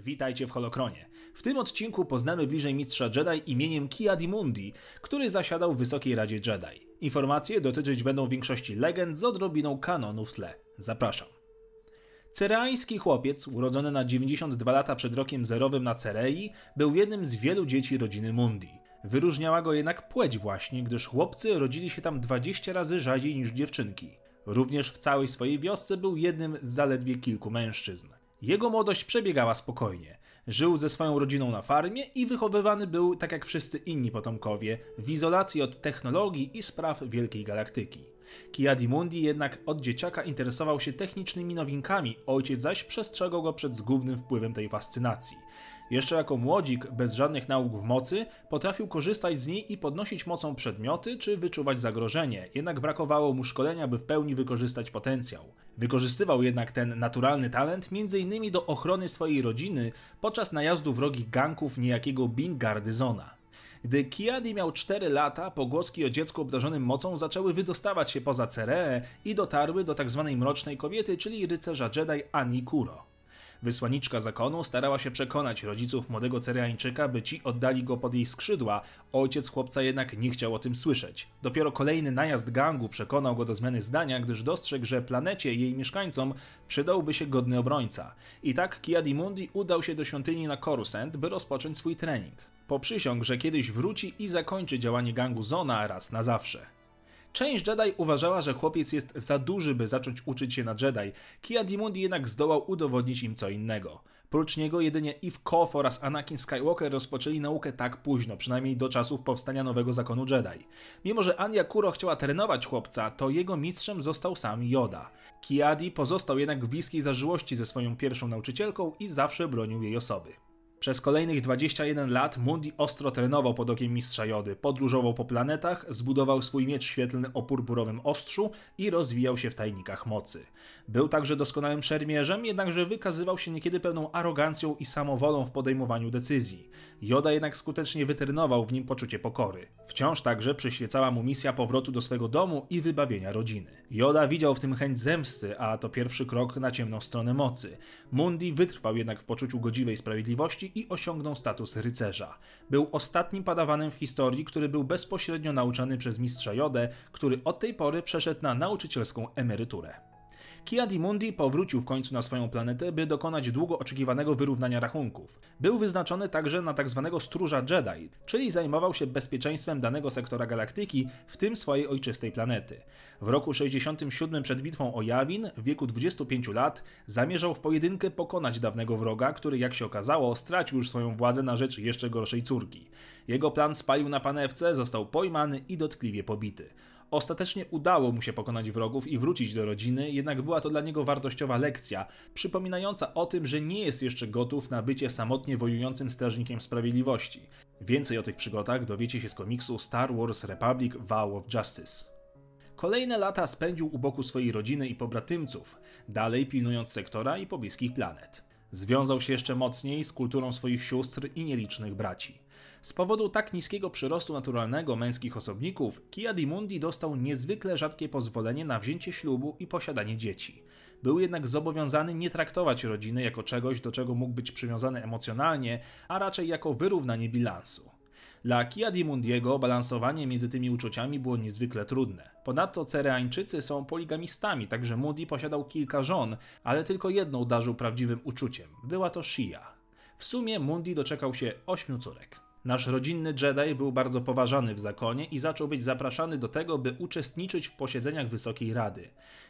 Witajcie w Holokronie. W tym odcinku poznamy bliżej mistrza Jedi imieniem Ki-Adi-Mundi, który zasiadał w Wysokiej Radzie Jedi. Informacje dotyczyć będą większości legend z odrobiną kanonu w tle. Zapraszam. Cereański chłopiec, urodzony na 92 lata przed rokiem zerowym na Cerei, był jednym z wielu dzieci rodziny Mundi. Wyróżniała go jednak płeć właśnie, gdyż chłopcy rodzili się tam 20 razy rzadziej niż dziewczynki. Również w całej swojej wiosce był jednym z zaledwie kilku mężczyzn. Jego młodość przebiegała spokojnie. Żył ze swoją rodziną na farmie i wychowywany był, tak jak wszyscy inni potomkowie, w izolacji od technologii i spraw wielkiej galaktyki. Kiadimundi jednak od dzieciaka interesował się technicznymi nowinkami, ojciec zaś przestrzegał go przed zgubnym wpływem tej fascynacji. Jeszcze jako młodzik, bez żadnych nauk w mocy, potrafił korzystać z niej i podnosić mocą przedmioty czy wyczuwać zagrożenie, jednak brakowało mu szkolenia, by w pełni wykorzystać potencjał. Wykorzystywał jednak ten naturalny talent m.in. do ochrony swojej rodziny podczas najazdu wrogich ganków niejakiego Bing Gardyzona. Gdy Kiadi miał 4 lata, pogłoski o dziecku obdarzonym mocą zaczęły wydostawać się poza Cereę i dotarły do tzw. Tak mrocznej kobiety, czyli rycerza Jedi Ani Kuro. Wysłanniczka zakonu starała się przekonać rodziców młodego Cereańczyka, by ci oddali go pod jej skrzydła, ojciec chłopca jednak nie chciał o tym słyszeć. Dopiero kolejny najazd gangu przekonał go do zmiany zdania, gdyż dostrzegł, że planecie jej mieszkańcom przydałby się godny obrońca. I tak Kiadimundi udał się do świątyni na Coruscant, by rozpocząć swój trening. Poprzysiągł, że kiedyś wróci i zakończy działanie gangu Zona raz na zawsze. Część Jedi uważała, że chłopiec jest za duży, by zacząć uczyć się na Jedi. Kia Dimundi jednak zdołał udowodnić im co innego. Prócz niego jedynie Eve Koff oraz Anakin Skywalker rozpoczęli naukę tak późno, przynajmniej do czasów powstania nowego zakonu Jedi. Mimo, że Anya Kuro chciała trenować chłopca, to jego mistrzem został sam Yoda. Kiadi pozostał jednak w bliskiej zażyłości ze swoją pierwszą nauczycielką i zawsze bronił jej osoby. Przez kolejnych 21 lat Mundi ostro trenował pod okiem mistrza Jody, podróżował po planetach, zbudował swój miecz świetlny o purpurowym ostrzu i rozwijał się w tajnikach mocy. Był także doskonałym szermierzem, jednakże wykazywał się niekiedy pełną arogancją i samowolą w podejmowaniu decyzji. Joda jednak skutecznie wytrenował w nim poczucie pokory. Wciąż także przyświecała mu misja powrotu do swego domu i wybawienia rodziny. Joda widział w tym chęć zemsty, a to pierwszy krok na ciemną stronę mocy. Mundi wytrwał jednak w poczuciu godziwej sprawiedliwości i osiągnął status rycerza. Był ostatnim padawanem w historii, który był bezpośrednio nauczany przez mistrza Jodę, który od tej pory przeszedł na nauczycielską emeryturę. Mundi powrócił w końcu na swoją planetę, by dokonać długo oczekiwanego wyrównania rachunków. Był wyznaczony także na tzw. Tak stróża Jedi, czyli zajmował się bezpieczeństwem danego sektora galaktyki, w tym swojej ojczystej planety. W roku 67 przed bitwą o Jawin, w wieku 25 lat, zamierzał w pojedynkę pokonać dawnego wroga, który jak się okazało stracił już swoją władzę na rzecz jeszcze gorszej córki. Jego plan spalił na panewce, został pojmany i dotkliwie pobity. Ostatecznie udało mu się pokonać wrogów i wrócić do rodziny, jednak była to dla niego wartościowa lekcja, przypominająca o tym, że nie jest jeszcze gotów na bycie samotnie wojującym strażnikiem sprawiedliwości. Więcej o tych przygodach dowiecie się z komiksu Star Wars Republic Vow of Justice. Kolejne lata spędził u boku swojej rodziny i pobratymców, dalej pilnując sektora i pobliskich planet. Związał się jeszcze mocniej z kulturą swoich sióstr i nielicznych braci. Z powodu tak niskiego przyrostu naturalnego męskich osobników, Kia Mundi dostał niezwykle rzadkie pozwolenie na wzięcie ślubu i posiadanie dzieci. Był jednak zobowiązany nie traktować rodziny jako czegoś, do czego mógł być przywiązany emocjonalnie, a raczej jako wyrównanie bilansu. Dla Kia Di Mundiego balansowanie między tymi uczuciami było niezwykle trudne. Ponadto Cereańczycy są poligamistami, także Moody posiadał kilka żon, ale tylko jedną darzył prawdziwym uczuciem. Była to Shia. W sumie Mundi doczekał się ośmiu córek. Nasz rodzinny Jedi był bardzo poważany w zakonie i zaczął być zapraszany do tego, by uczestniczyć w posiedzeniach Wysokiej Rady.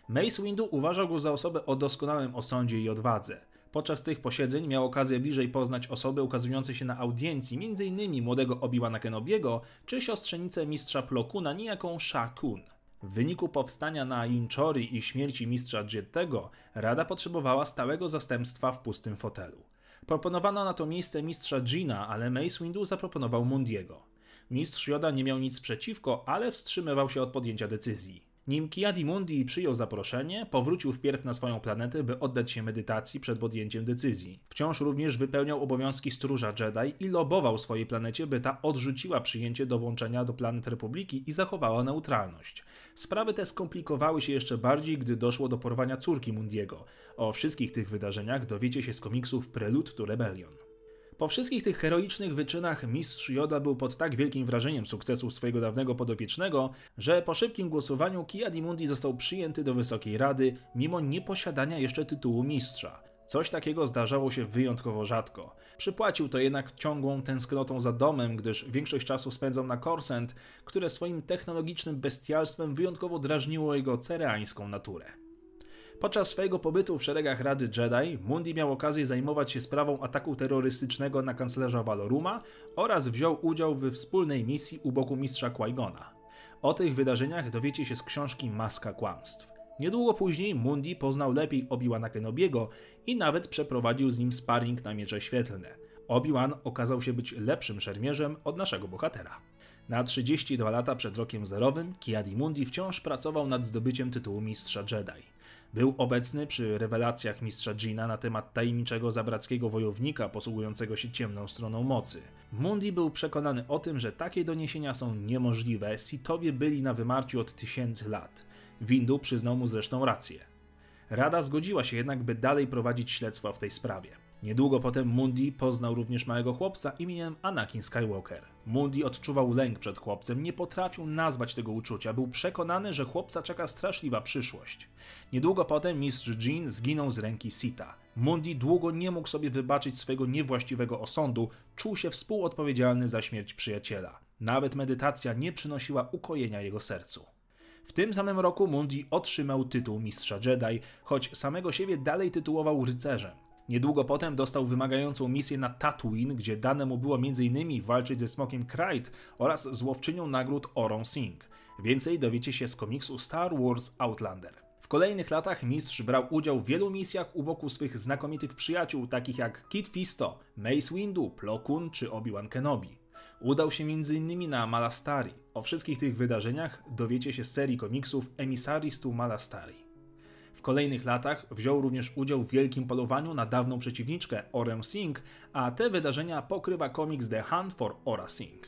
Mace Windu uważał go za osobę o doskonałym osądzie i odwadze. Podczas tych posiedzeń miał okazję bliżej poznać osoby ukazujące się na audiencji, m.in. młodego Obi-Wana Kenobiego czy siostrzenicę mistrza Plokuna, niejaką Sha Kun. W wyniku powstania na Inchori i śmierci mistrza Jettego, Rada potrzebowała stałego zastępstwa w pustym fotelu. Proponowano na to miejsce mistrza Gina, ale Mace Windu zaproponował Mundiego. Mistrz Joda nie miał nic przeciwko, ale wstrzymywał się od podjęcia decyzji. Nim Kiadimundi przyjął zaproszenie, powrócił wpierw na swoją planetę, by oddać się medytacji przed podjęciem decyzji. Wciąż również wypełniał obowiązki stróża Jedi i lobował swojej planecie, by ta odrzuciła przyjęcie dołączenia do planet Republiki i zachowała neutralność. Sprawy te skomplikowały się jeszcze bardziej, gdy doszło do porwania córki Mundiego. O wszystkich tych wydarzeniach dowiecie się z komiksów Prelude to Rebellion. Po wszystkich tych heroicznych wyczynach mistrz Joda był pod tak wielkim wrażeniem sukcesu swojego dawnego podopiecznego, że po szybkim głosowaniu Kiadimundi został przyjęty do Wysokiej Rady, mimo nieposiadania jeszcze tytułu mistrza. Coś takiego zdarzało się wyjątkowo rzadko. Przypłacił to jednak ciągłą tęsknotą za domem, gdyż większość czasu spędzał na Korsent, które swoim technologicznym bestialstwem wyjątkowo drażniło jego cereańską naturę. Podczas swojego pobytu w szeregach Rady Jedi, Mundi miał okazję zajmować się sprawą ataku terrorystycznego na kanclerza Valoruma oraz wziął udział we wspólnej misji u boku mistrza Qui-Gona. O tych wydarzeniach dowiecie się z książki Maska Kłamstw. Niedługo później Mundi poznał lepiej Obi-Wana Kenobiego i nawet przeprowadził z nim sparring na miecze świetlne. Obi-Wan okazał się być lepszym szermierzem od naszego bohatera. Na 32 lata przed rokiem zerowym Kiadi Mundi wciąż pracował nad zdobyciem tytułu mistrza Jedi. Był obecny przy rewelacjach mistrza Gina na temat tajemniczego zabrackiego wojownika posługującego się ciemną stroną mocy. Mundi był przekonany o tym, że takie doniesienia są niemożliwe, Sithowie byli na wymarciu od tysięcy lat. Windu przyznał mu zresztą rację. Rada zgodziła się jednak, by dalej prowadzić śledztwo w tej sprawie. Niedługo potem Mundi poznał również małego chłopca imieniem Anakin Skywalker. Mundi odczuwał lęk przed chłopcem, nie potrafił nazwać tego uczucia, był przekonany, że chłopca czeka straszliwa przyszłość. Niedługo potem mistrz Jean zginął z ręki Sita. Mundi długo nie mógł sobie wybaczyć swojego niewłaściwego osądu, czuł się współodpowiedzialny za śmierć przyjaciela. Nawet medytacja nie przynosiła ukojenia jego sercu. W tym samym roku Mundi otrzymał tytuł mistrza Jedi, choć samego siebie dalej tytułował rycerzem. Niedługo potem dostał wymagającą misję na Tatooine, gdzie dane mu było m.in. walczyć ze smokiem Krayt oraz złowczynią nagród Orą Singh. Więcej dowiecie się z komiksu Star Wars Outlander. W kolejnych latach mistrz brał udział w wielu misjach u boku swych znakomitych przyjaciół, takich jak Kit Fisto, Mace Windu, Plo Koon czy Obi-Wan Kenobi. Udał się m.in. na Malastari. O wszystkich tych wydarzeniach dowiecie się z serii komiksów Emissaries to Malastari. W kolejnych latach wziął również udział w wielkim polowaniu na dawną przeciwniczkę Orem Singh, a te wydarzenia pokrywa komiks The Hunt for Ora Singh.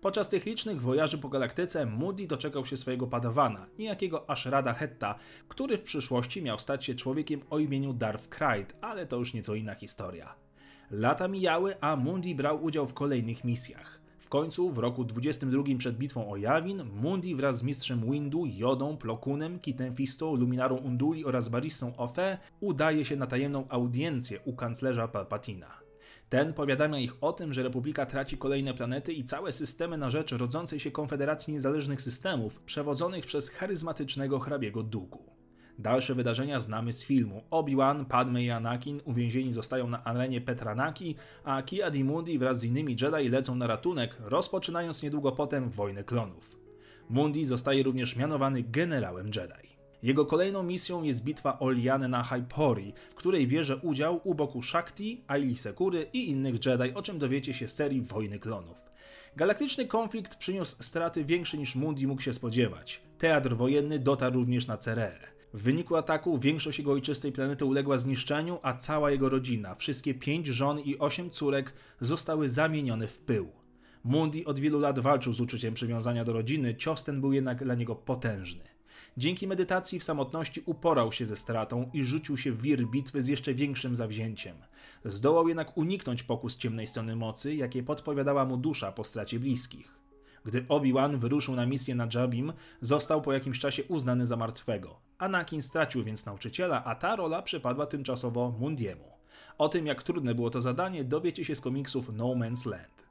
Podczas tych licznych wojaży po galaktyce Moody doczekał się swojego padawana, niejakiego Ashrada Hetta, który w przyszłości miał stać się człowiekiem o imieniu Darth Krayt, ale to już nieco inna historia. Lata mijały, a Mundi brał udział w kolejnych misjach. W końcu, w roku 22 przed bitwą o Jawin, Mundi wraz z mistrzem Windu, Jodą, Plokunem, Kitem Fisto, Luminarą Unduli oraz Barissą Ofe udaje się na tajemną audiencję u kanclerza Palpatina. Ten powiadamia ich o tym, że Republika traci kolejne planety i całe systemy na rzecz rodzącej się Konfederacji Niezależnych Systemów, przewodzonych przez charyzmatycznego hrabiego Duku. Dalsze wydarzenia znamy z filmu. Obi-Wan, Padme i Anakin uwięzieni zostają na arenie Petranaki, a Ki-Adi wraz z innymi Jedi lecą na ratunek, rozpoczynając niedługo potem Wojnę Klonów. Mundi zostaje również mianowany generałem Jedi. Jego kolejną misją jest bitwa o Lianę na Hypori, w której bierze udział u boku Shakti, Aili Sekury i innych Jedi, o czym dowiecie się z serii Wojny Klonów. Galaktyczny konflikt przyniósł straty większe niż Mundi mógł się spodziewać. Teatr wojenny dotarł również na Cereę. W wyniku ataku większość jego ojczystej planety uległa zniszczeniu, a cała jego rodzina, wszystkie pięć żon i osiem córek zostały zamienione w pył. Mundi od wielu lat walczył z uczuciem przywiązania do rodziny, cios ten był jednak dla niego potężny. Dzięki medytacji w samotności uporał się ze stratą i rzucił się w wir bitwy z jeszcze większym zawzięciem. Zdołał jednak uniknąć pokus ciemnej strony mocy, jakie podpowiadała mu dusza po stracie bliskich. Gdy Obi-Wan wyruszył na misję na Jabim, został po jakimś czasie uznany za martwego. Anakin stracił więc nauczyciela, a ta rola przypadła tymczasowo Mundiemu. O tym, jak trudne było to zadanie, dowiecie się z komiksów No Man's Land.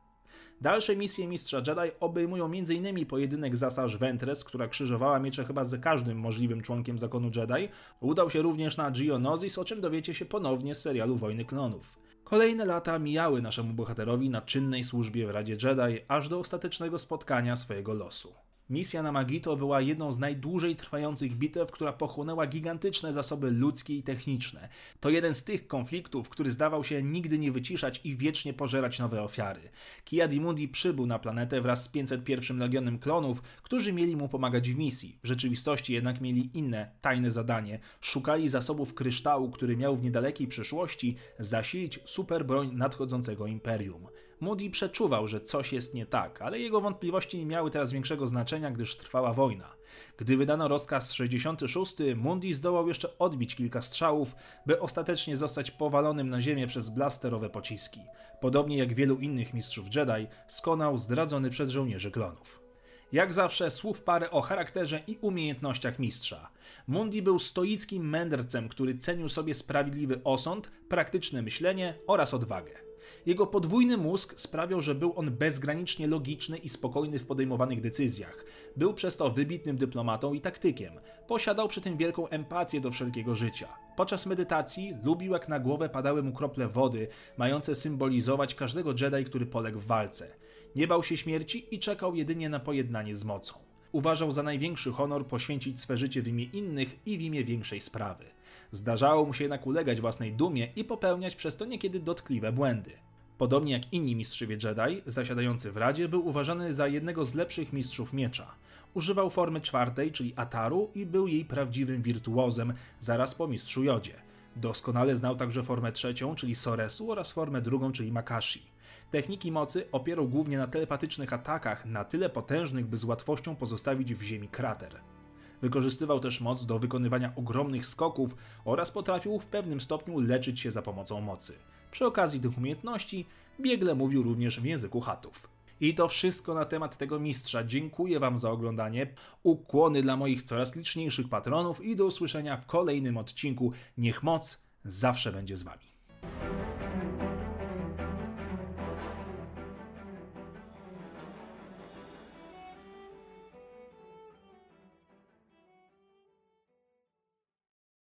Dalsze misje Mistrza Jedi obejmują m.in. pojedynek z Asajj Ventress, która krzyżowała miecze chyba z każdym możliwym członkiem zakonu Jedi. Udał się również na Geonosis, o czym dowiecie się ponownie z serialu Wojny Klonów. Kolejne lata mijały naszemu bohaterowi na czynnej służbie w Radzie Jedi, aż do ostatecznego spotkania swojego losu. Misja na Magito była jedną z najdłużej trwających bitew, która pochłonęła gigantyczne zasoby ludzkie i techniczne. To jeden z tych konfliktów, który zdawał się nigdy nie wyciszać i wiecznie pożerać nowe ofiary. Kiadimundi przybył na planetę wraz z 501 Legionem klonów, którzy mieli mu pomagać w misji. W rzeczywistości jednak mieli inne, tajne zadanie. Szukali zasobów kryształu, który miał w niedalekiej przyszłości zasilić superbroń nadchodzącego imperium. Moody przeczuwał, że coś jest nie tak, ale jego wątpliwości nie miały teraz większego znaczenia, gdyż trwała wojna. Gdy wydano rozkaz 66, Mundi zdołał jeszcze odbić kilka strzałów, by ostatecznie zostać powalonym na ziemię przez blasterowe pociski. Podobnie jak wielu innych mistrzów Jedi, skonał zdradzony przez żołnierzy klonów. Jak zawsze słów parę o charakterze i umiejętnościach mistrza. Mundi był stoickim mędrcem, który cenił sobie sprawiedliwy osąd, praktyczne myślenie oraz odwagę. Jego podwójny mózg sprawiał, że był on bezgranicznie logiczny i spokojny w podejmowanych decyzjach. Był przez to wybitnym dyplomatą i taktykiem. Posiadał przy tym wielką empatię do wszelkiego życia. Podczas medytacji lubił jak na głowę padały mu krople wody, mające symbolizować każdego Jedi, który poległ w walce. Nie bał się śmierci i czekał jedynie na pojednanie z mocą. Uważał za największy honor poświęcić swe życie w imię innych i w imię większej sprawy. Zdarzało mu się jednak ulegać własnej dumie i popełniać przez to niekiedy dotkliwe błędy. Podobnie jak inni mistrzowie Jedi, zasiadający w Radzie był uważany za jednego z lepszych mistrzów miecza. Używał formy czwartej, czyli Ataru i był jej prawdziwym wirtuozem zaraz po mistrzu Jodzie. Doskonale znał także formę trzecią, czyli Soresu oraz formę drugą, czyli Makashi. Techniki mocy opierał głównie na telepatycznych atakach, na tyle potężnych, by z łatwością pozostawić w ziemi krater. Wykorzystywał też moc do wykonywania ogromnych skoków oraz potrafił w pewnym stopniu leczyć się za pomocą mocy. Przy okazji tych umiejętności biegle mówił również w języku chatów. I to wszystko na temat tego mistrza. Dziękuję Wam za oglądanie. Ukłony dla moich coraz liczniejszych patronów i do usłyszenia w kolejnym odcinku. Niech moc zawsze będzie z Wami.